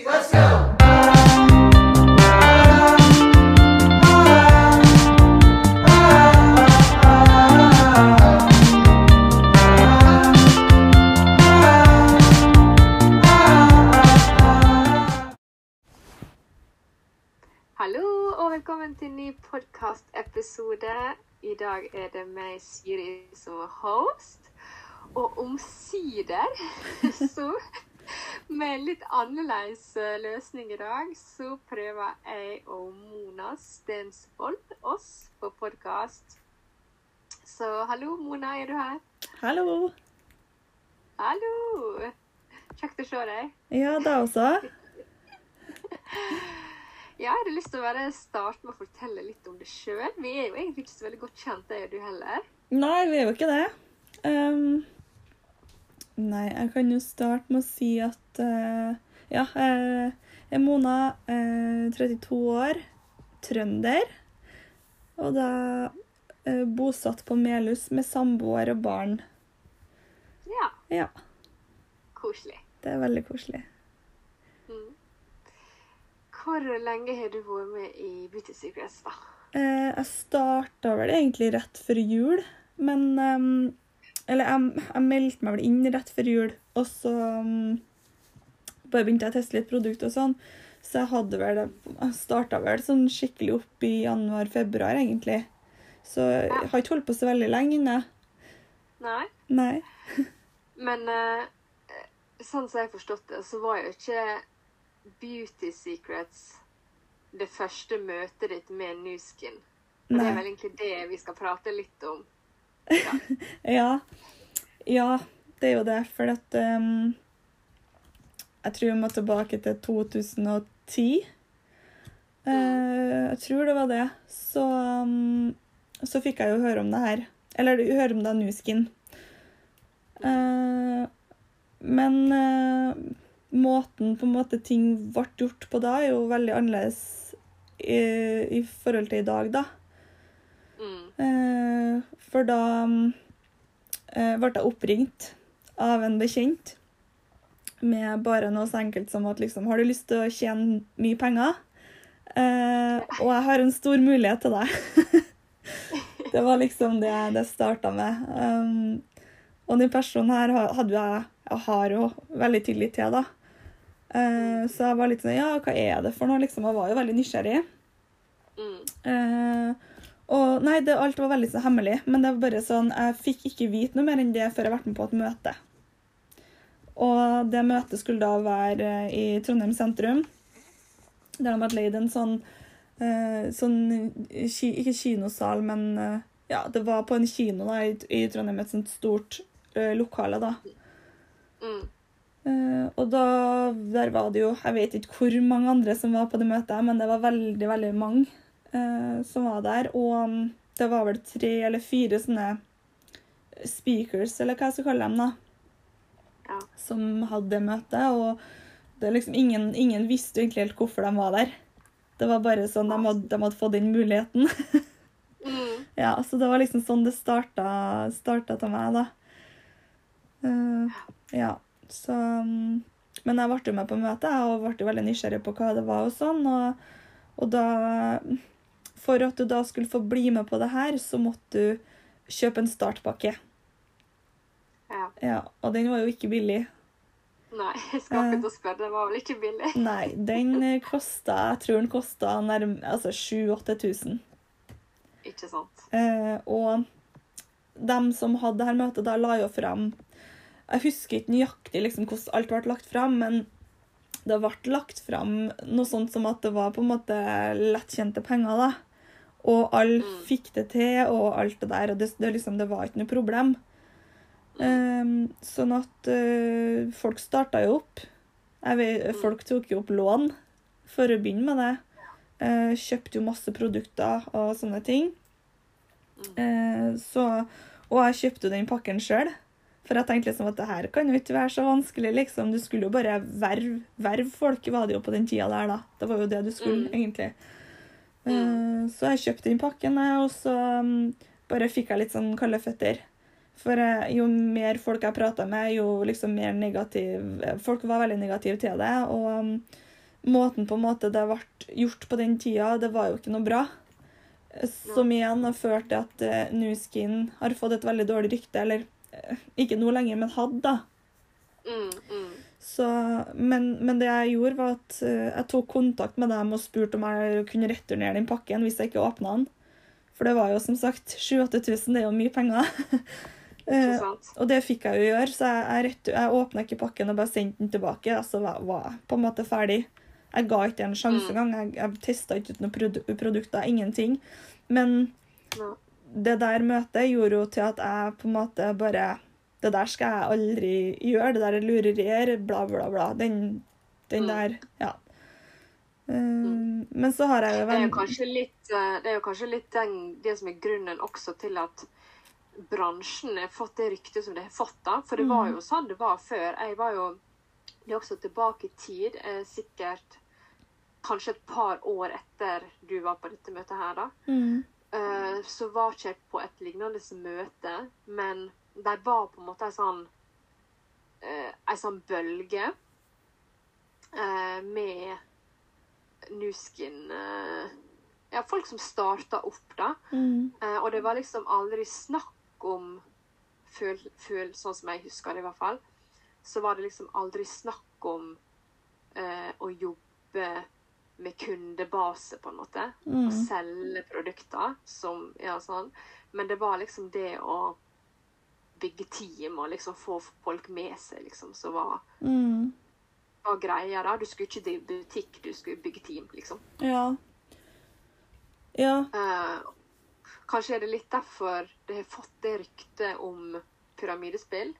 let's go! Hallo og velkommen til en ny podkastepisode. I dag er det meg, Siri, som host. Og omsider, så med litt annerledes eh, løsning i dag, så prøver jeg og Mona Stensvold oss på podkast. Så hallo, Mona, er du her? Hallo. Hallo! Kjekt å se deg. Ja, det også. Ja, jeg hadde lyst til å bare starte med å fortelle litt om deg sjøl. Vi er jo egentlig ikke så veldig godt kjent, jeg og du heller. Nei, vi er jo ikke det. Ehm, nei, jeg kan jo starte med å si at uh, Ja, jeg er Mona, uh, 32 år, trønder. Og da uh, bosatt på Melhus med samboer og barn. Ja, Ja, koselig. det er veldig koselig. Mm. Hvor lenge har du vært med i Beauty Secrets, da? Eh, jeg starta vel egentlig rett før jul, men ehm, Eller jeg, jeg meldte meg vel inn rett før jul, og så um, bare begynte jeg å teste litt produkt og sånn. Så jeg hadde vel starta vel sånn skikkelig opp i januar-februar, egentlig. Så jeg har ikke holdt på så veldig lenge. Nei. Nei. Men uh, sånn som jeg har forstått det, så var jo ikke Beauty Secrets det første møtet ditt med. Og det er vel egentlig det vi skal prate litt om. Ja. Ja, det er jo det. For at um, Jeg tror vi må tilbake til 2010. Uh, jeg tror det var det. Så, um, så fikk jeg jo høre om det her. Eller høre om det av Nuskin. Uh, men uh, måten på en måte ting ble gjort på da, er jo veldig annerledes i, i forhold til i dag, da. Mm. Eh, for da eh, ble jeg oppringt av en bekjent med bare noe så enkelt som at liksom Har du lyst til å tjene mye penger? Eh, og jeg har en stor mulighet til det. det var liksom det det starta med. Um, og den personen her ha- hadde jeg Jeg har jo veldig tillit til, da. Eh, så jeg var litt sånn Ja, hva er det for noe? Liksom, jeg var jo veldig nysgjerrig. Mm. Eh, og nei, det, alt var veldig så hemmelig, men det var bare sånn, jeg fikk ikke vite noe mer enn det før jeg ble med på et møte. Og det møtet skulle da være eh, i Trondheim sentrum, der de hadde leid en sånn, eh, sånn ki, ikke kinosal, men eh, ja, det var på en kino da, i, i Trondheim, et sånt stort eh, lokale da. Mm. Uh, og da, der var det jo, jeg vet ikke hvor mange andre som var på det møtet, men det var veldig, veldig mange eh, som var der. Og um, det var vel tre eller fire sånne speakers, eller hva jeg skal kalle dem da, Ja. som hadde det møtet. Og det liksom ingen, ingen visste egentlig helt hvorfor de var der. Det var bare sånn, de hadde, de hadde fått den muligheten. Mm. ja, så det var liksom sånn det starta, starta til meg da. Uh, ja, så um, Men jeg ble jo med på møtet og ble veldig nysgjerrig på hva det var og sånn. Og, og da For at du da skulle få bli med på det her, så måtte du kjøpe en startpakke. Ja. Ja, og den var jo ikke billig. Nei, jeg skal ikke til spørre. Den var vel ikke billig? Nei, den eh, kosta Jeg tror den kosta nærmere altså 7000-8000. Ikke sant? Eh, og dem som hadde det her møtet, da la jo fram Jeg husker ikke nøyaktig liksom, hvordan alt ble lagt fram, men det ble lagt fram noe sånt som at det var på en måte lettkjente penger. da. Og alle Mm. fikk det til, og alt det der. Og det, det, liksom, det var ikke noe problem. Um, sånn at uh, folk starta jo opp. Vet, Mm. folk tok jo opp lån for å begynne med det. Uh, kjøpte jo masse produkter og sånne ting. Uh, så, og jeg kjøpte jo den pakken sjøl. For jeg tenkte liksom at det her kan jo ikke være så vanskelig. liksom. Du skulle jo bare verve verv folk, var det jo på den tida der, da. Det var jo det du skulle, Mm. egentlig. Eh, så jeg kjøpte inn pakken, og så mm, bare fikk jeg litt sånn kalde føtter. For eh, jo mer folk jeg prata med, jo liksom mer negativ Folk var veldig negative til det. Og um, måten på en måte det ble gjort på den tida, det var jo ikke noe bra. Som igjen har ført til at New Skin har fått et veldig dårlig rykte. Eller eh, ikke nå lenger, men hadde, da. Mm, mm. Så, men, men det jeg gjorde, var at eh, jeg tok kontakt med dem og spurte om jeg kunne returnere den pakken hvis jeg ikke åpna den. For det var jo som sagt 7000-8000, det er jo mye penger. Eh, og det fikk jeg jo gjøre, så jeg, jeg, jeg åpna ikke pakken og bare sendte den tilbake. Altså var, var på en måte ferdig. Jeg ga ikke en sjanse Mm. engang. Jeg, jeg testa ikke ut noen produ produkter, ingenting. Men Ja. det der møtet gjorde jo til at jeg på en måte bare Det der skal jeg aldri gjøre. Det der er lurerier, bla, bla, bla. Den, den Mm. der Ja. Eh, Men så har jeg jo Det venn... litt, eh, det, er jo kanskje litt den, det som er grunnen også til at bransjen har fått det ryktet som det har fått. da. For det var Mm. jo sånn det var før. Jeg var jo det er også tilbake i tid, eh, sikkert kanskje et par år etter du var på dette møtet her, da. Mm. Eh, så var ikke jeg på et lignende møte, men de var på en måte en sånn eh, en sånn bølge eh, med Nuskin eh, Ja, folk som starta opp, da. Mm. Eh, og det var liksom aldri snakk om føl, føl, Sånn som jeg husker det, i hvert fall. Så var det liksom aldri snakk om eh, å jobbe med kundebase, på en måte. Mm. Og selge produkter som Ja, sånn. Men det var liksom det å bygge team og liksom få folk med seg, liksom, som var, Mm. var greia. da. Du skulle ikke drive butikk, du skulle bygge team, liksom. Ja. Ja. Eh, kanskje er det litt derfor det har fått det ryktet om pyramidespill,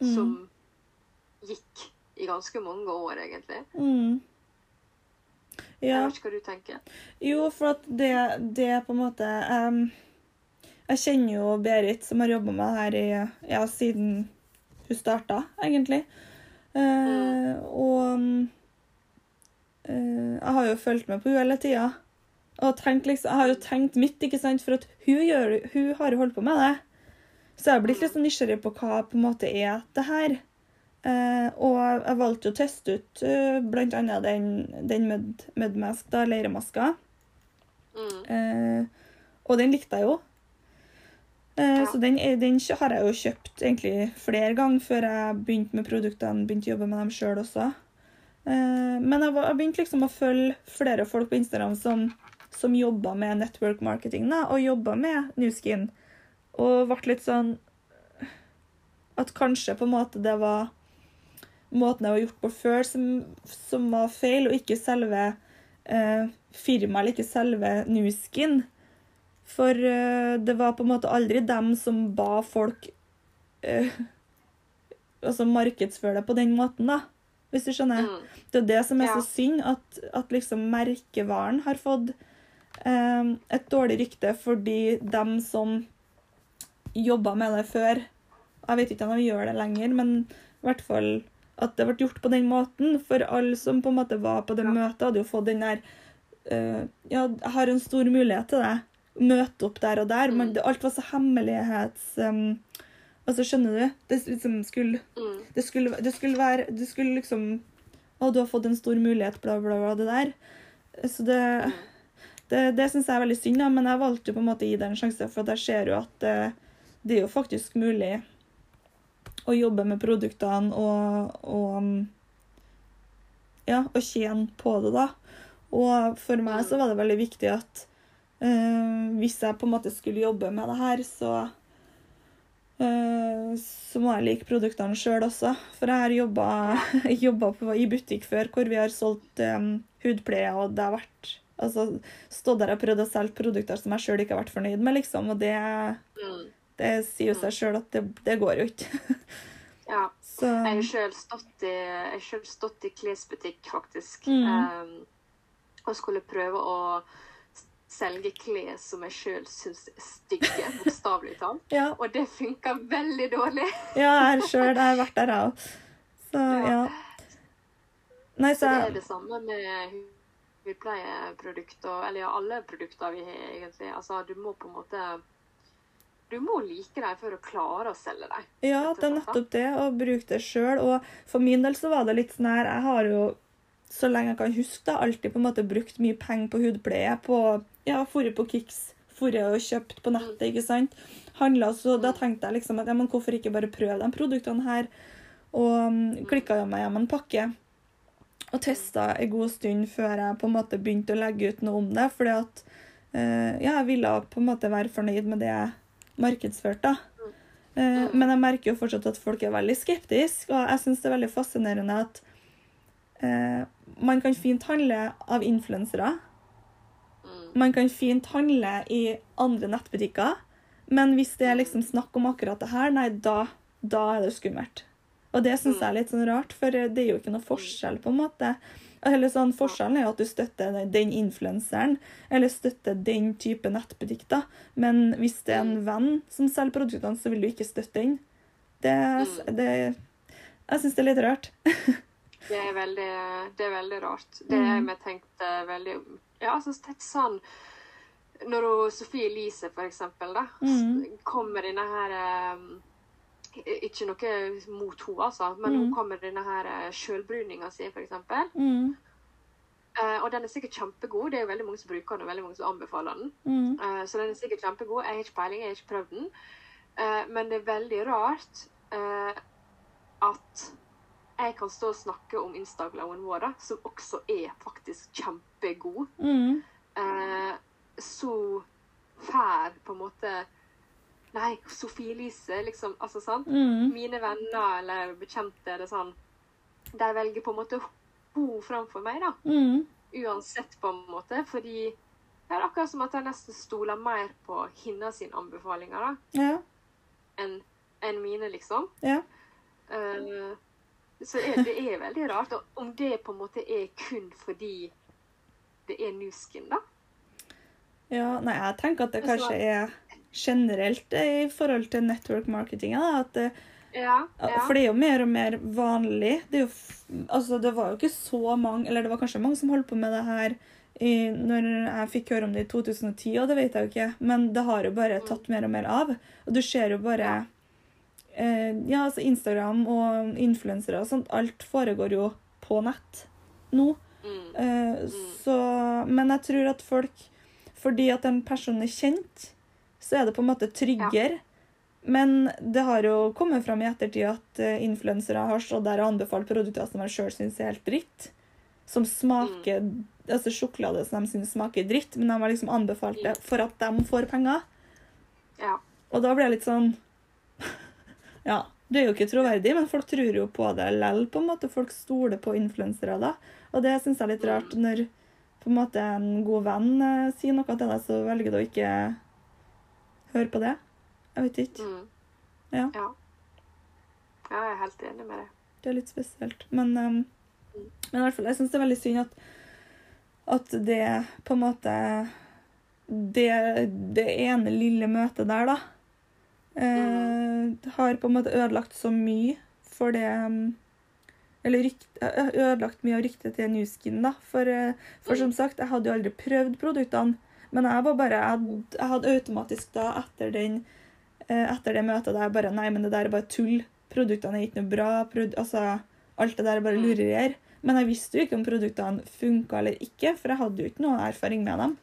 Mm. som gikk i ganske mange år, egentlig. Mm. Jeg Ja. vet ikke hva du tenker. Jo, for at det, det på en måte em, Jeg kjenner jo Berit, som har jobba med det her i, ja, siden hun starta, egentlig. Eh, og eh, jeg har jo fulgt med på henne hele tida. Og tenkt liksom, jeg har jo tenkt mitt, ikke sant, for at hun, gjør, hun har jo holdt på med det. Så jeg har blitt litt sånn nysgjerrig på hva på en måte er det her. Eh, og jeg valgte å teste ut uh, blant annet den, den mud, mudmask, da, leiremaska. Mm. Eh, og den likte jeg jo. Eh, Ja. Så den, den har jeg jo kjøpt egentlig flere ganger før jeg begynte med produktene, begynte å jobbe med dem sjøl også. Eh, men jeg, var, jeg begynte liksom å følge flere folk på Instagram som, som jobba med network marketing da, og jobba med Newskin. Og ble litt sånn At kanskje på en måte det var måten jeg var gjort på før, som, som var feil, og ikke selve eh, firmaet, eller ikke selve Nuskin. For eh, det var på en måte aldri dem som ba folk uh, altså markedsføre det på den måten, da. Hvis du skjønner? Mm. Det er det som er Ja. så synd, at, at liksom merkevaren har fått eh, et dårlig rykte fordi dem som jobba med det før Jeg vet ikke om de gjør det lenger, men i hvert fall at det ble gjort på den måten. For alle som på en måte var på det Ja. møtet, hadde jo fått den der uh, Ja, jeg har en stor mulighet til det. Møte opp der og der. Men Mm. det, alt var så hemmelighets... Um, altså, skjønner du? Det liksom skulle Mm. det skulle, det skulle være Det skulle liksom Å, du har fått en stor mulighet, bla, bla, bla, det der. Så det Mm. Det, det syns jeg er veldig synd, da, men jeg valgte jo på en måte å gi det en sjanse, for jeg ser jo at det, det er jo faktisk mulig å jobbe med produktene og, og um, ja, og tjene på det, da. Og for meg så var det veldig viktig at eh, hvis jeg på en måte skulle jobbe med det her, så eh, så må jeg like produktene sjøl også. For jeg har jobba, jobba på, i butikk før hvor vi har solgt um, hudpleie, og det har vært altså, stått der og prøvd å selge produkter som jeg sjøl ikke har vært fornøyd med, liksom. Og det, Mm. det sier jo seg sjøl at det, det går jo ikke. Ja. Så Jeg har sjøl stått, stått i klesbutikk, faktisk. Mm. Um, og skulle prøve å selge klær som jeg sjøl syns er stygge, bokstavelig talt. ja, Og det funka veldig dårlig. ja jeg sjøl har vært der, jeg òg. Så ja. Nei, Så så det er det samme med hudpleieprodukter, eller ja, alle produkter vi har, egentlig. Altså, du må på en måte du må like dem for å klare å selge dem. Ja, det er nettopp det, å bruke det sjøl. Og for min del så var det litt sånn her Jeg har jo, så lenge jeg kan huske, da, alltid på en måte brukt mye penger på hudpleie. På ja, forrige på Kicks. forrige og kjøpt på nettet, ikke sant. Handla, så da tenkte jeg liksom at ja, men hvorfor ikke bare prøve de produktene her? Og um, klikka meg hjem en pakke. Og testa en god stund før jeg på en måte begynte å legge ut noe om det. fordi at uh, ja, jeg ville på en måte være fornøyd med det jeg markedsførte. da. Eh, men jeg merker jo fortsatt at folk er veldig skeptiske, og jeg syns det er veldig fascinerende at uh, man kan fint handle av influensere. Man kan fint handle i andre nettbutikker, men hvis det er liksom snakk om akkurat det her, nei, da, da er det skummelt. Og det syns jeg er litt sånn rart, for det er jo ikke noe forskjell, på en måte. Eller sånn, Forskjellen er jo at du støtter den influenseren, eller støtter den type nettbutikk. da. Men hvis det er en venn som selger produktene, så vil du ikke støtte den. Det, det Jeg syns det er litt rart. det, er veldig, det er veldig rart. Det har vi tenkt veldig Ja, altså, det sånn Når hun, Sofie Elise, for eksempel, da, Mm. kommer denne her um, ikke noe mot henne, altså, men hun Mm. kommer denne her eh, sjølbruninga si, for eksempel. Mm, Uh, og den er sikkert kjempegod. Det er jo veldig mange som bruker den, og veldig mange som anbefaler den. mm, Uh, så den er sikkert kjempegod. Jeg har ikke peiling, jeg har ikke prøvd den. Uh, men det er veldig rart at jeg kan stå og snakke om Instagrammen vår, som også er faktisk kjempegod. mm, Eh, så fær på en måte Nei, Sofie Elise, liksom. Altså, sant? mm, mine venner eller bekjente eller sånn De velger på en måte henne framfor meg, da. mm. Uansett, på en måte. Fordi det er akkurat som at jeg nesten stoler mer på hennes anbefalinger da, Ja. enn en mine, liksom. Ja. Eh, så er, det er veldig rart. Og om det på en måte er kun fordi det er newskin, da. Ja, nei, jeg tenker at det kanskje er generelt i forhold til network marketing. Da, at det, Ja. ja. For det er jo mer og mer vanlig. Det, jo, altså, det var jo ikke så mange Eller det var kanskje mange som holdt på med det her i, når jeg fikk høre om det i 2010, og det vet jeg jo ikke. Men det har jo bare tatt mer og mer av. Og du ser jo bare eh, Ja, altså Instagram og influensere og sånt. Alt foregår jo på nett nå. Mm. Eh, så, men jeg tror at folk Fordi at en person er kjent, så er det på en måte tryggere. Men det har jo kommet fram i ettertid at uh, influensere har stått der og anbefalt produkter som de sjøl syns er helt dritt. Som smaker Altså sjokolade som de syns smaker dritt, men de har liksom anbefalt det for at de får penger. ja. Og da blir jeg litt sånn Ja, det er jo ikke troverdig, men folk tror jo på det likevel, på en måte. Folk stoler på influensere da. Og det syns jeg er litt rart når på en måte en god venn eh, sier noe til deg, så velger du å ikke høre på det. Jeg vet ikke. Mm. Ja. ja. Ja, jeg er helt enig med deg. Det er litt spesielt. Men, um, men i hvert fall, jeg syns det er veldig synd at, at det på en måte det, det ene lille møtet der, da, eh, har på en måte ødelagt så mye for det um, Eller rykt, ødelagt mye av ryktet til Newskin, da. For, eh, for som sagt, jeg hadde jo aldri prøvd produktene. Men jeg var bare, jeg hadde, jeg hadde automatisk da, etter, den, eh, etter det møtet der, bare Nei, men det der er bare tull. Produktene er ikke noe bra. Prod altså, alt det der er bare lurerier. Men jeg visste jo ikke om produktene funka eller ikke, for jeg hadde jo ikke noe erfaring med dem.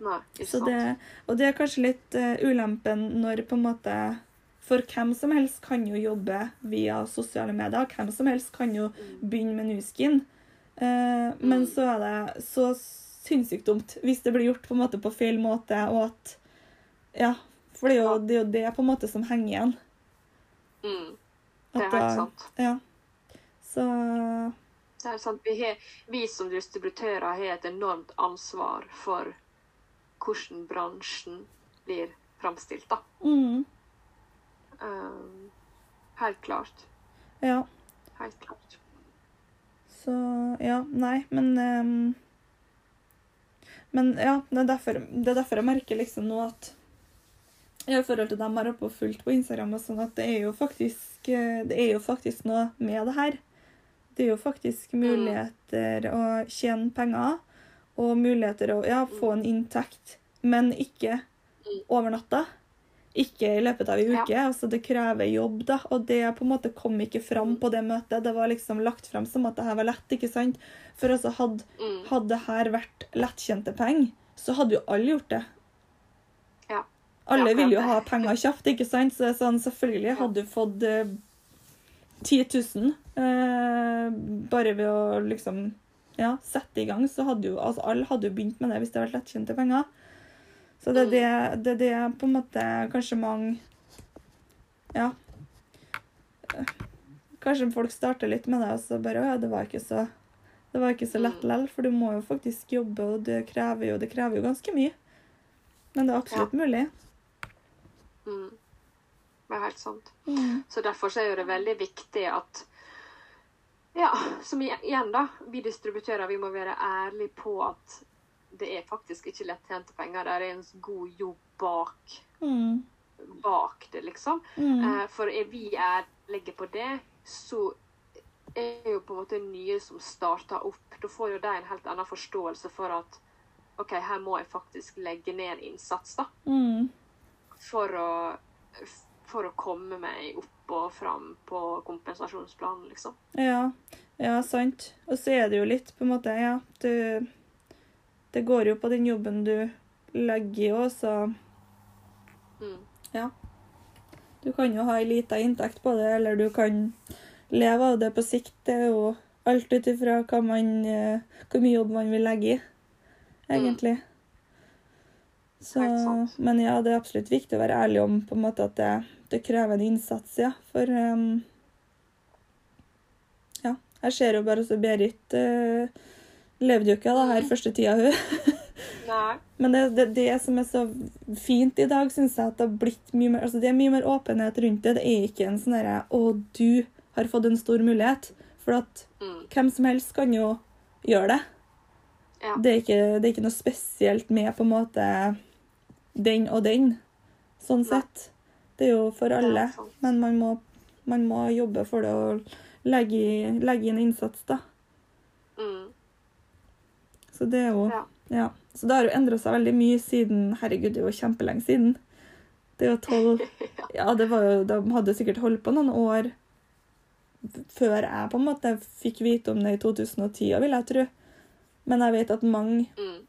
Nei, ikke sant. det, og det er kanskje litt uh, ulempen når på en måte For hvem som helst kan jo jobbe via sosiale medier. Hvem som helst kan jo begynne med Nuskin. Eh, Men Mm. så er det så sinnssykt dumt hvis det blir gjort på en måte på feil måte, og at Ja. For det er jo det, er jo det på en måte som henger igjen. Mm. Det er helt sant. Ja. Så Det er sant. Vi, har, vi som distributører har et enormt ansvar for hvordan bransjen blir framstilt, da. mm, Um, helt klart. Ja. Helt klart. Så ja, nei, men um, Men ja, det er, derfor, det er derfor jeg merker liksom nå at I forhold til dem jeg har fulgt på Instagram, og sånn, at det er jo faktisk eh, Det er jo faktisk noe med det her. Det er jo faktisk muligheter å tjene penger, og muligheter å ja, få en inntekt, men ikke over natta. ikke i løpet av ei Ja. Altså, det krever jobb, da. Og det på en måte kom ikke fram på det møtet. Det var liksom lagt fram som at det her var lett, ikke sant? For altså, hadde, Mm. hadde det her vært lettkjente penger, så hadde jo alle gjort det. Ja. Alle Ja, vil jo ha penger kjapt, ikke sant? Så sånn, selvfølgelig hadde du fått eh, 10 000 eh, bare ved å liksom ja, sette i gang, så hadde jo altså, alle hadde jo begynt med det hvis det hadde vært lettkjente penger. Så det er det, det, er det på en måte kanskje mange Ja. Kanskje folk starter litt med det, og så bare Å ja, det var ikke så det var ikke så lett lell, for du må jo faktisk jobbe, og det krever jo, det krever jo ganske mye. Men det er absolutt mulig. Mm. Det er helt sant. Mm. Så derfor så er det veldig viktig at Ja, som igjen, da. Vi distributører vi må være ærlige på at det er faktisk ikke lettjente penger. Det er en god jobb bak, Mm. bak det, liksom. Mm. Eh, For er vi ærlige på det, så er jo på en måte nye som starter opp. Da får jo de en helt annen forståelse for at OK, her må jeg faktisk legge ned en innsats, da. Mm. For å, for å komme meg opp og fram på kompensasjonsplanen, liksom. Ja, ja, sant. Og så er det jo litt på en måte, ja du, Det går jo på den jobben du legger i òg, så Mm. ja. Du kan jo ha ei lita inntekt på det, eller du kan leve av det på sikt. Det er jo alt ut ifra eh, hvor mye jobb man vil legge i, egentlig. Så, men ja, det er absolutt viktig å være ærlig om på en måte at det, det krever en innsats, ja. For um, ja, jeg ser jo bare så Berit uh, levde jo ikke av det her første tida, hun. Nei. Men det, det, det som er så fint i dag, syns jeg at det har blitt mye mer altså det er mye mer åpenhet rundt det. Det er ikke en sånn herre Å, du har fått en stor mulighet. For at Mm. hvem som helst kan jo gjøre det. Ja. Det er ikke, det er ikke noe spesielt med på en måte den og den, sånn sett. Det er jo for alle. Men man må, man må jobbe for det og legge, legge inn innsats, da. Mm. Så det er jo Ja. Ja. Så det har jo endra seg veldig mye siden Herregud, det er jo kjempelenge siden. Det er jo tolv Ja, det var jo De hadde sikkert holdt på noen år før jeg på en måte fikk vite om det i 2010, vil jeg tro. Men jeg vet at mange Mm.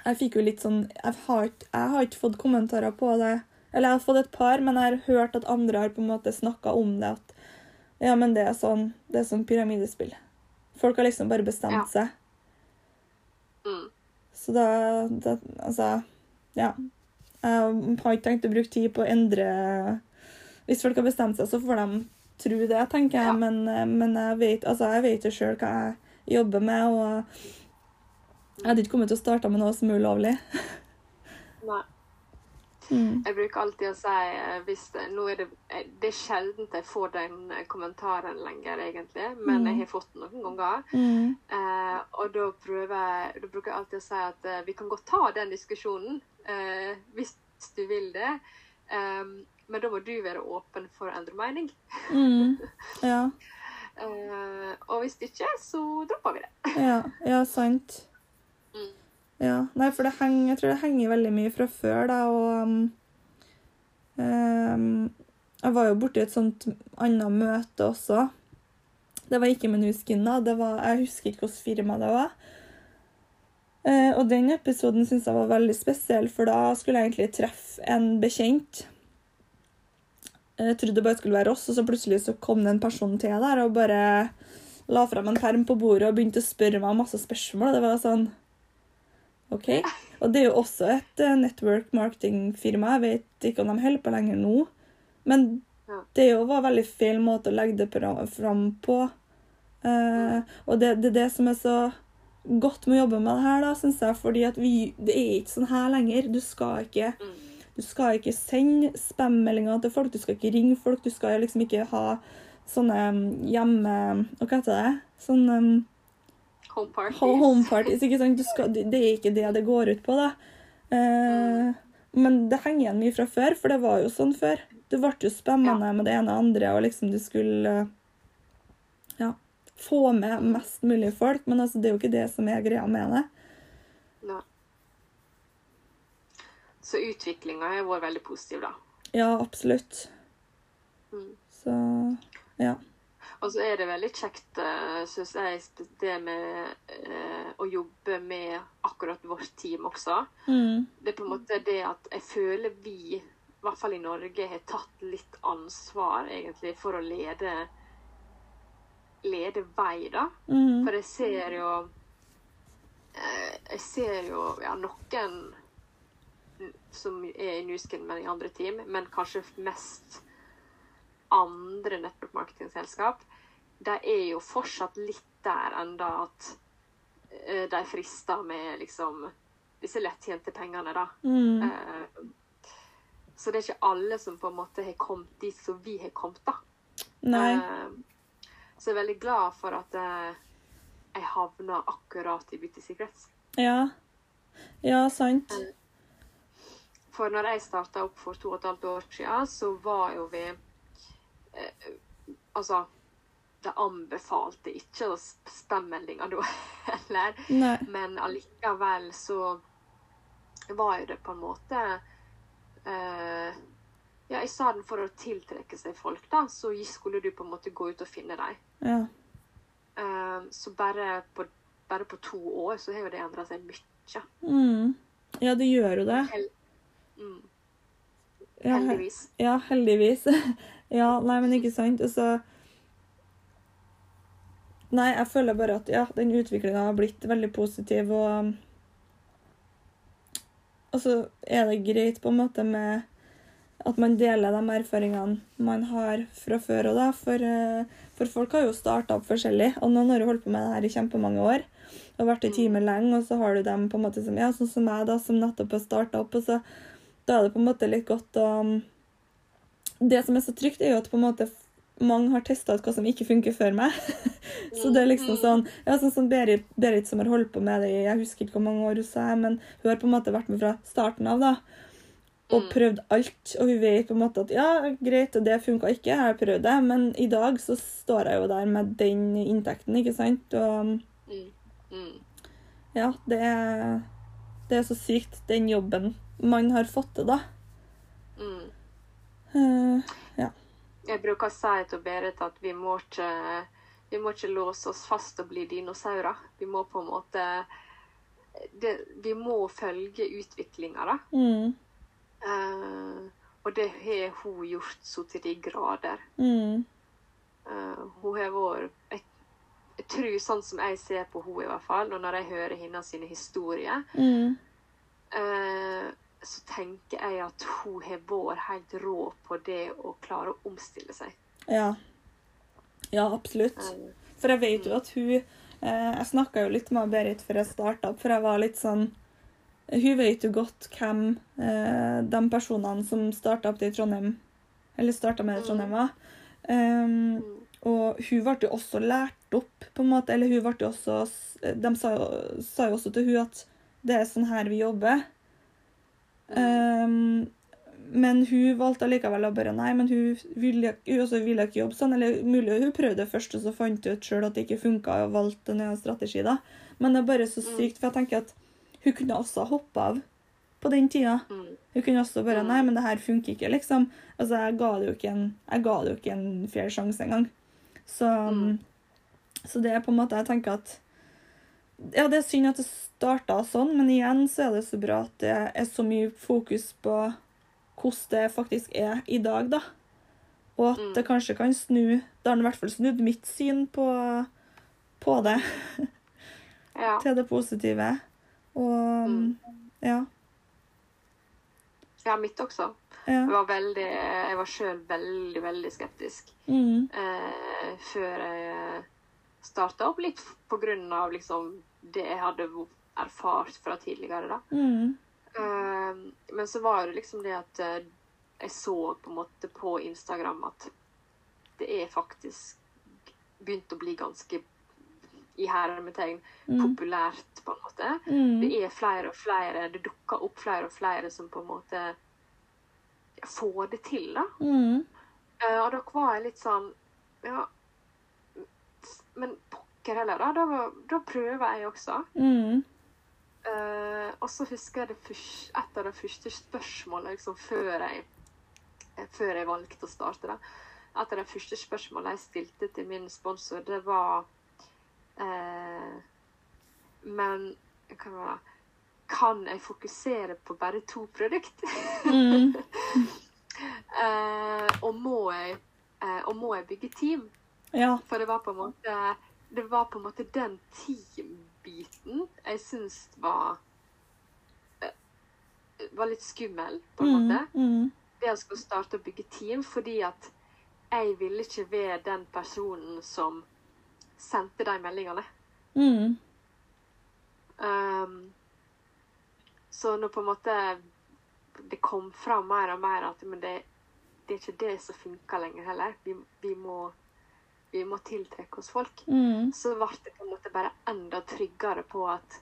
Jeg fikk jo litt sånn jeg har ikke fått kommentarer på det. Eller jeg har fått et par, men jeg har hørt at andre har på en måte snakka om det. At ja, men det er sånn Det er sånn pyramidespill. Folk har liksom bare bestemt Ja. seg. Mm. Så da, da Altså, ja. Jeg har ikke tenkt å bruke tid på å endre Hvis folk har bestemt seg, så får de tro det, tenker jeg. Ja. Men, men jeg vet altså, jeg vet jo sjøl hva jeg jobber med, og jeg hadde ikke kommet til å starte med noe som er ulovlig. Nei. Mm. Jeg bruker alltid å si eh, hvis det, nå er det, eh, det er sjeldent jeg får den eh, kommentaren lenger, egentlig. Men Mm. jeg har fått den noen ganger. Mm. Eh, og da, prøver da bruker jeg alltid å si at eh, vi kan godt ta den diskusjonen eh, hvis du vil det. Em, men da må du være åpen for å endre mening. Mm. Ja. Eh, og hvis ikke, så dropper vi det. Ja, ja, sant. Mm. Ja, nei, for det henger, jeg tror det henger veldig mye fra før, da, og um, um, Jeg var jo borti et sånt annet møte også. Det var ikke med Nuskin, da. Det var, jeg husker ikke hvilket firma det var. Uh, og den episoden syns jeg var veldig spesiell, for da skulle jeg egentlig treffe en bekjent. Jeg trodde det bare skulle være oss, og så plutselig så kom det en person til der og bare la fram en perm på bordet og begynte å spørre meg masse spørsmål. Det var sånn OK. Og det er jo også et eh, network marketing-firma. Jeg vet ikke om de holder på lenger nå. Men det jo var veldig feil måte å legge det fram på. Eh, og det det, er det som er så godt med å jobbe med det her, da, syns jeg. Fordi at vi, det er ikke sånn her lenger. Du skal ikke Mm. du skal ikke sende spam-meldinger til folk, du skal ikke ringe folk, du skal liksom ikke ha sånne um, hjemme... Hva heter det? Sånn um, Home parties. home parties, ikke sant? Du skal, det det er ikke det det går ut på, da. Eh, men det henger igjen mye fra før, for det var jo sånn før. Du ble jo spammende med det ene og andre, og liksom du skulle eh, ja, få med mest mulig folk, men altså, det er jo ikke det som er greia med det. Nei. Så utviklinga har vært veldig positiv, da. Ja, absolutt. Mm. Så ja. Og så er det veldig kjekt, uh, syns jeg, det med eh, å jobbe med akkurat vårt team også. Mm. Det er på en måte det at jeg føler vi, i hvert fall i Norge, har tatt litt ansvar egentlig for å lede lede vei, da. Mm. For jeg ser jo eh, Jeg ser jo ja, noen som er i Newskin, men i andre team, men kanskje mest andre network marketing-selskap. De er jo fortsatt litt der enda at eh, de frister med liksom disse lettjente pengene, da. Mm. Eh, så det er ikke alle som på en måte har kommet dit som vi har kommet, da. Nei. Eh, så jeg er veldig glad for at jeg havna akkurat i Beauty Secrets. Ja. Ja, sant. For når jeg starta opp for to og et halvt år siden, så var jo vi eh, Altså, de anbefalte ikke å sp- spamme meldinger da heller. Nei. Men allikevel så var jo det på en måte eh, Ja, i stedet for å tiltrekke seg folk, da, så skulle du på en måte gå ut og finne dem. Ja. Eh, så bare på, bare på to år så har jo det endra seg mye. Mm. Ja, det gjør jo det. Hel mm, Ja, he- heldigvis. Ja, heldigvis. ja, nei, men ikke sant. Og så Nei, jeg føler bare at ja, den utviklinga har blitt veldig positiv, og Og så er det greit på en måte med at man deler de erfaringene man har fra før og da. For, eh, for folk har jo starta opp forskjellig, og noen har jo holdt på med det her i kjempemange år. Og vært i teamet lenge, og så har du dem på en måte som ja, sånn som meg, da, som nettopp har starta opp. og så da er det på en måte litt godt å Det som er så trygt, er jo at på en måte mange har testa ut hva som ikke funker før meg. så det er liksom sånn ja, sånn som Berit, Berit som har holdt på med det i jeg husker ikke hvor mange år hun sa, men hun har på en måte vært med fra starten av. da, Og Mm. prøvd alt. Og hun vet på en måte at ja, greit, det funka ikke, jeg har prøvd det, men i dag så står jeg jo der med den inntekten, ikke sant. Og Mm, mm, ja, det er, det er så sykt, den jobben man har fått til, da. mm. Eh, Jeg bruker å si til Berit at vi må ikke vi må ikke låse oss fast og bli dinosaurer. Vi må på en måte det, Vi må følge utviklinga, da. mm, Uh, og det har hun gjort så til de grader. mm, Uh, hun har vært jeg, jeg tror sånn som jeg ser på henne i hvert fall, og når jeg hører hennes historier, mm, eh, så tenker jeg at hun har vært helt rå på det å klare å omstille seg. ja. Ja, absolutt. Eh, For jeg vet jo at hun eh, Jeg snakka jo litt med Berit før jeg starta opp, for jeg var litt sånn Hun vet jo godt hvem eh, de personene som starta opp det i Trondheim, eller starta med det i Trondheim, var. Um, mm, og hun ble jo også lært opp, på en måte. Eller hun ble jo også De sa jo, sa jo også til hun at det er sånn her vi jobber. Um, men hun valgte allikevel å bare Nei, men hun ville, hun ville ikke jobbe sånn. Eller mulig hun prøvde først, og så fant hun ut sjøl at det ikke funka, og valgte en annen strategi, da. Men det er bare så sykt, for jeg tenker at hun kunne også ha hoppa av på den tida. mm, Hun kunne også bare Mm. Nei, men det her funker ikke, liksom. Altså, jeg ga det jo ikke en, jeg ga det jo ikke en fair sjanse engang. Så, Mm. så det er på en måte Jeg tenker at Ja, det er synd at det starta sånn, men igjen så er det så bra at det er så mye fokus på hvordan det faktisk er i dag, da. Og at Mm. det kanskje kan snu Det har i hvert fall snudd mitt syn på, på det ja. til det positive. Og Mm. ja. ja, mitt også. ja. Jeg var veldig Jeg var sjøl veldig, veldig skeptisk Mm. eh, før jeg starta opp, litt av liksom det jeg hadde erfart fra tidligere, da. Mm. Uh, men så var det liksom det at eh, jeg så på en måte på Instagram at det er faktisk begynt å bli ganske i hermetegn Mm. populært, på en måte. Mm. Det er flere og flere, det dukker opp flere og flere som på en måte får det til, da. Mm. Uh, og da var jeg litt sånn Ja, men pokker heller, da. Da, da prøver jeg også. Mm. Uh, og så husker jeg det først, et av de første spørsmålene liksom, før jeg før jeg valgte å starte. da. Et av de første spørsmålene jeg stilte til min sponsor, det var uh, Men hva var det? Kan jeg fokusere på bare to produkter? Mm. uh, og, må jeg, eh, og må jeg bygge team? Ja. For det var på en måte Det var på en måte den team-biten jeg syns var eh, Var litt skummel, på en Mm. måte. Mm. Det å skulle starte å bygge team, fordi at jeg ville ikke være den personen som sendte de meldingene. Mm. Um, så når på en måte det kom fram mer og mer at men det, det er ikke det som funker lenger heller. Vi, vi, må, vi må tiltrekke oss folk. Mm. Så ble det på en måte bare enda tryggere på at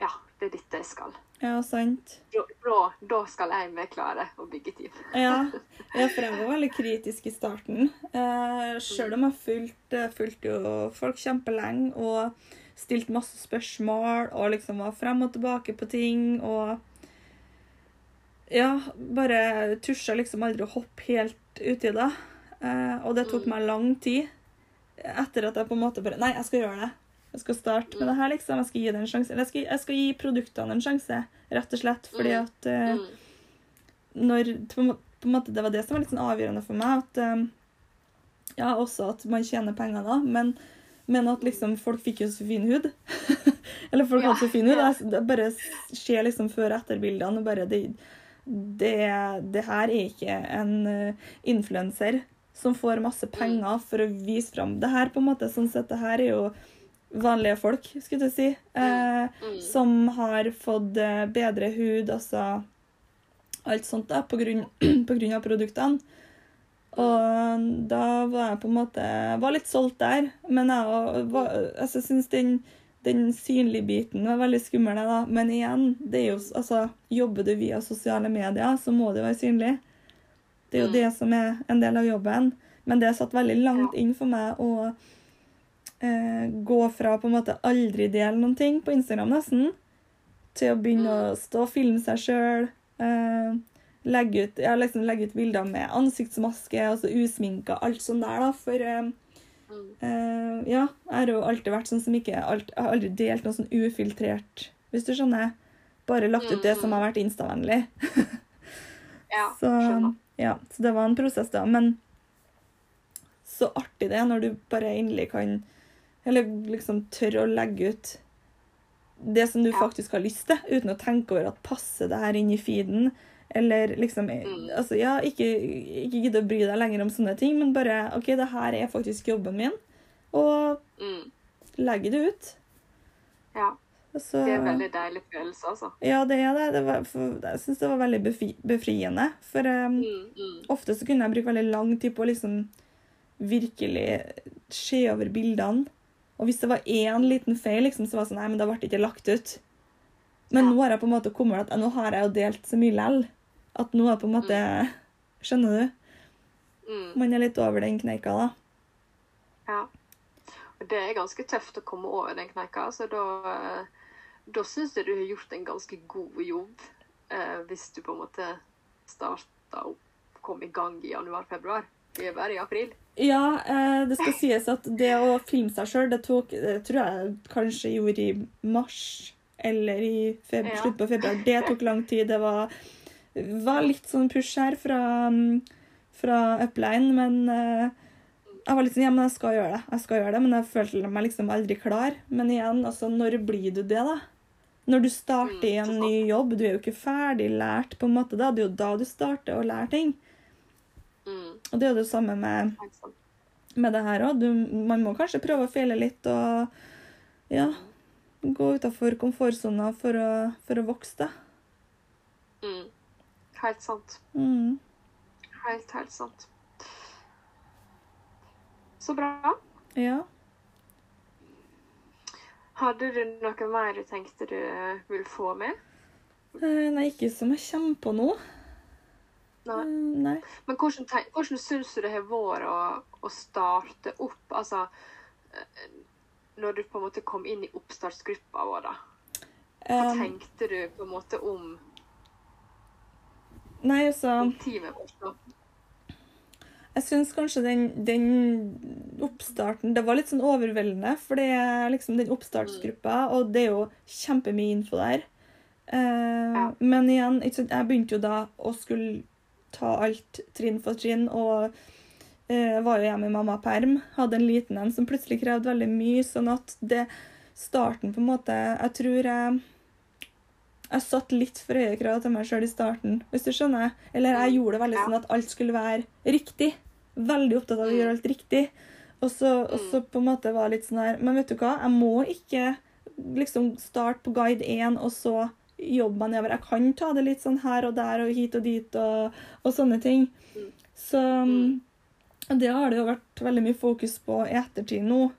ja, det er dette jeg skal. Ja, sant. Da, da, skal jeg med klare å bygge team. Ja. ja, for jeg var veldig kritisk i starten. Eh, selv om jeg fulgte, fulgte jo folk kjempelenge og stilte masse spørsmål og liksom var frem og tilbake på ting og Ja, bare tusja liksom aldri å hoppe helt uti det. Eh, og det tok Mm. meg lang tid etter at jeg på en måte bare Nei, jeg skal gjøre det. Jeg skal starte med det her, liksom. Jeg skal gi det en sjanse. Eller jeg skal, jeg skal gi produktene en sjanse, rett og slett. Fordi Mm. at Mm. når på en måte, Det var det som var litt sånn avgjørende for meg. At, eh, ja, også at man tjener penger da, men, men at liksom folk fikk jo så fin hud. Eller folk hadde så fin hud. Jeg, det bare skjer liksom før- og etterbildene. og bare det, det, det her er ikke en uh, influenser som får masse penger for å vise fram det her, på en måte. Sånn sett, det her er jo vanlige folk, skulle du si. Eh, Mm. som har fått eh, bedre hud, altså alt sånt da, på grunn, på grunn av produktene. Og da var jeg på en måte var litt solgt der. Men jeg var- altså, syns den, den synlige biten var veldig skummel. da. Men igjen, det er jo, altså, jobber du via sosiale medier, så må det være synlig. Det er jo Mm. det som er en del av jobben. Men det satt veldig langt inn for meg å eh, gå fra på en måte aldri dele noen ting på Instagram nesten, til å begynne å stå og filme seg sjøl. Eh, legge ut, ja, liksom legge ut bilder med ansiktsmaske, altså usminka, alt sånn der, da. For eh, Mm. eh, ja, jeg har jo alltid vært sånn som ikke alt, Jeg har aldri delt noe sånn ufiltrert, hvis du skjønner. Bare lagt ut det som har vært instavennlig. Ja, Så, skjønner. Ja, så det var en prosess, da. Men så artig det er når du bare endelig kan Eller liksom tør å legge ut det som du Ja. faktisk har lyst til, uten å tenke over at passer det her inn i feeden. Eller liksom Mm. altså, Ja, ikke, ikke gidde å bry deg lenger om sånne ting, men bare OK, det her er faktisk jobben min. Og Mm. legge det ut. Ja, Så, det er en veldig deilig følelse, altså. Ja, det er det. det var, for, jeg syns det var veldig befri, befriende. For um, Mm, mm. Ofte så kunne jeg bruke veldig lang tid på å liksom virkelig se over bildene. Og hvis det var én liten feil, liksom, så var det sånn Nei, men da ble det ikke lagt ut. Men Ja. nå har jeg på en måte kommet at nå har jeg jo delt så mye lell. At nå er på en måte Skjønner du? Mm. Man er litt over den kneika, da. Ja. Og det er ganske tøft å komme over den kneika, så da, eh, da syns jeg du har gjort en ganske god jobb. Eh, hvis du på en måte starta og kom i gang i januar-februar. Vi er bare i april. Ja, eh, det skal sies at det å filme seg sjøl, det tok Det tror jeg kanskje gjorde i mars eller i Ja. slutt på februar. Det tok lang tid. Det var, var litt sånn push her fra, mm, fra upline, men eh, jeg var litt sånn Ja, men jeg skal gjøre det. Jeg skal gjøre det, Men jeg følte meg liksom aldri klar. Men igjen, altså, når blir du det, da? Når du starter i Mm, en ny jobb, du er jo ikke ferdig lært, på en måte. da. Det er jo da du starter å lære ting. Mm. Og det er jo det samme med med det her òg. Man må kanskje prøve å feile litt og ja, gå utafor komfortsona for, å- for å vokse, da. Mm. Helt sant. Mm. Helt, helt sant. Så bra. Ja. Hadde du noe mer du tenkte du ville få med? Eh, Nei, ikke som jeg kommer på nå. Nei. Eh, Nei. Men hvordan, hvordan syns du det har vært å, å starte opp? Altså eh, Når du på en måte kom inn i oppstartsgruppa vår, da. Hva Um, tenkte du på en måte om Nei, altså Intime forstå. Jeg syns kanskje den, den oppstarten Det var litt sånn overveldende, for det er liksom den oppstartsgruppa, og det er jo kjempemye info der. Uh. Men igjen, jeg begynte jo da å skulle ta alt trinn for trinn, og uh, var jo hjemme i mammaperm. Hadde en liten en som plutselig krevde veldig mye, sånn at det starten på en måte Jeg tror jeg jeg satt litt for høye krav til meg sjøl i starten, hvis du skjønner. Eller jeg gjorde det veldig sånn at alt skulle være riktig. Veldig opptatt av å Mm. gjøre alt riktig. Og så, og så på en måte var det litt sånn her Men vet du hva, jeg må ikke liksom starte på guide 1 og så jobbe meg nedover. Jeg kan ta det litt sånn her og der og hit og dit og, og sånne ting. Mm. Så Mm. det har det jo vært veldig mye fokus på i ettertid nå.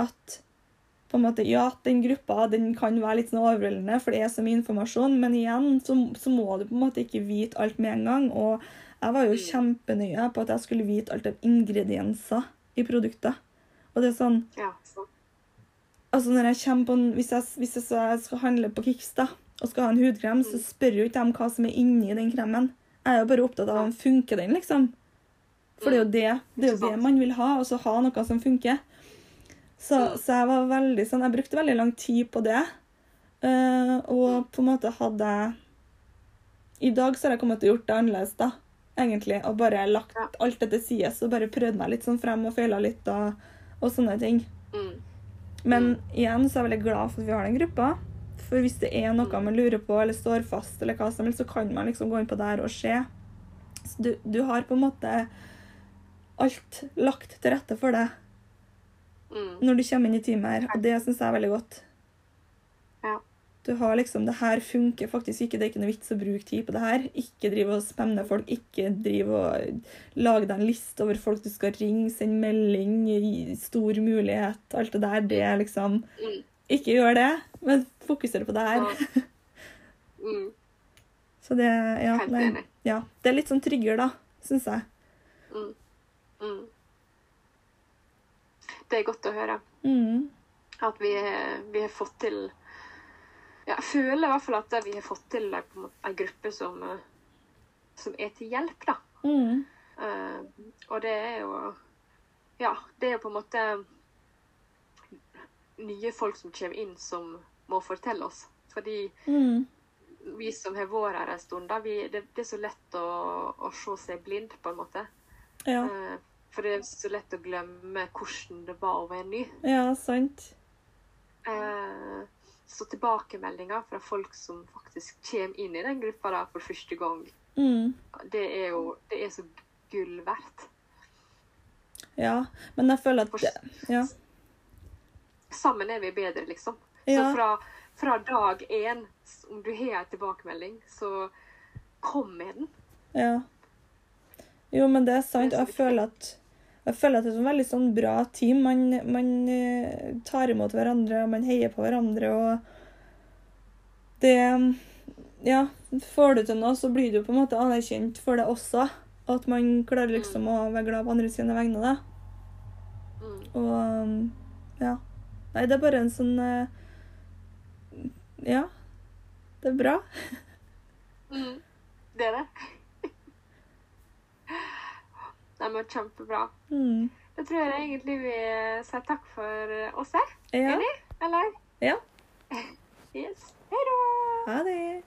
At på en måte, ja, den gruppa den kan være litt sånn overveldende, for det er så mye informasjon, men igjen så, så må du på en måte ikke vite alt med en gang. Og jeg var jo Mm. kjempenøye på at jeg skulle vite alt av ingredienser i produkter. Og det er sånn Ja, så. Altså når jeg kommer på en, Hvis jeg, hvis jeg skal handle på Kix da, og skal ha en hudkrem, så spør jo ikke dem hva som er inni den kremen. Jeg er jo bare opptatt av om funker den, liksom. For det er jo det, det, er jo det man vil ha, og så ha noe som funker. Så, Mm. så jeg var veldig sånn Jeg brukte veldig lang tid på det. Uh, og på en måte hadde jeg I dag så har jeg kommet til å gjort det annerledes, da. Egentlig. Og bare lagt Ja. alt det til side og bare prøvd meg litt sånn frem og feila litt og, og sånne ting. Mm. Men igjen så er jeg veldig glad for at vi har den gruppa. For hvis det er noe man lurer på eller står fast, eller hva som helst, så kan man liksom gå inn på der og se. Så du, du har på en måte alt lagt til rette for deg Mm. når du kommer inn i teamet her, og det syns jeg er veldig godt. Ja. Du har liksom Det her funker faktisk ikke. Det er ikke noe vits å bruke tid på det her. Ikke drive og spenne folk. Ikke drive og lage deg en liste over folk du skal ringe, sende melding, gi stor mulighet. Alt det der. Det er liksom Mm. Ikke gjør det, men fokuser på det her. Mm. Så det ja, nei, ja. Det er litt sånn tryggere, da, syns jeg. Mm. Mm. Det er godt å høre Mm. at vi, vi har fått til ja, Jeg føler i hvert fall at vi har fått til ei gruppe som, eh, som er til hjelp, da. Mm. Uh, og det er jo Ja, det er jo på en måte nye folk som kommer inn, som må fortelle oss. Fordi Mm. vi som har vært her en stund, da, vi, det, det er så lett å, å se seg blind, på en måte. Ja. Uh, For det er så lett å glemme hvordan det var å være ny. ja, sant. Eh, Så tilbakemeldinger fra folk som faktisk kommer inn i den gruppa da, for første gang, Mm. det er jo det er så gull verdt. Ja. Men jeg føler at For Ja. sammen er vi bedre, liksom. Ja. Så fra, fra dag én, om du har en tilbakemelding, så kom med den. Ja. Jo, men det er sant. Jeg føler at jeg føler at det er et veldig sånn bra team. Man, man eh, tar imot hverandre, og man heier på hverandre, og det Ja, får du til noe, så blir du på en måte anerkjent for det også. At man klarer liksom å være glad på andre sine vegne, da. Mm. Og ja. Nei, det er bare en sånn eh, Ja. Det er bra. Mm. Det er det. Nei, men kjempebra. Mm. Da tror jeg egentlig vi sier takk for oss her. Ja. Enig? Eller? Ja. Yes. Hei da! Ha det.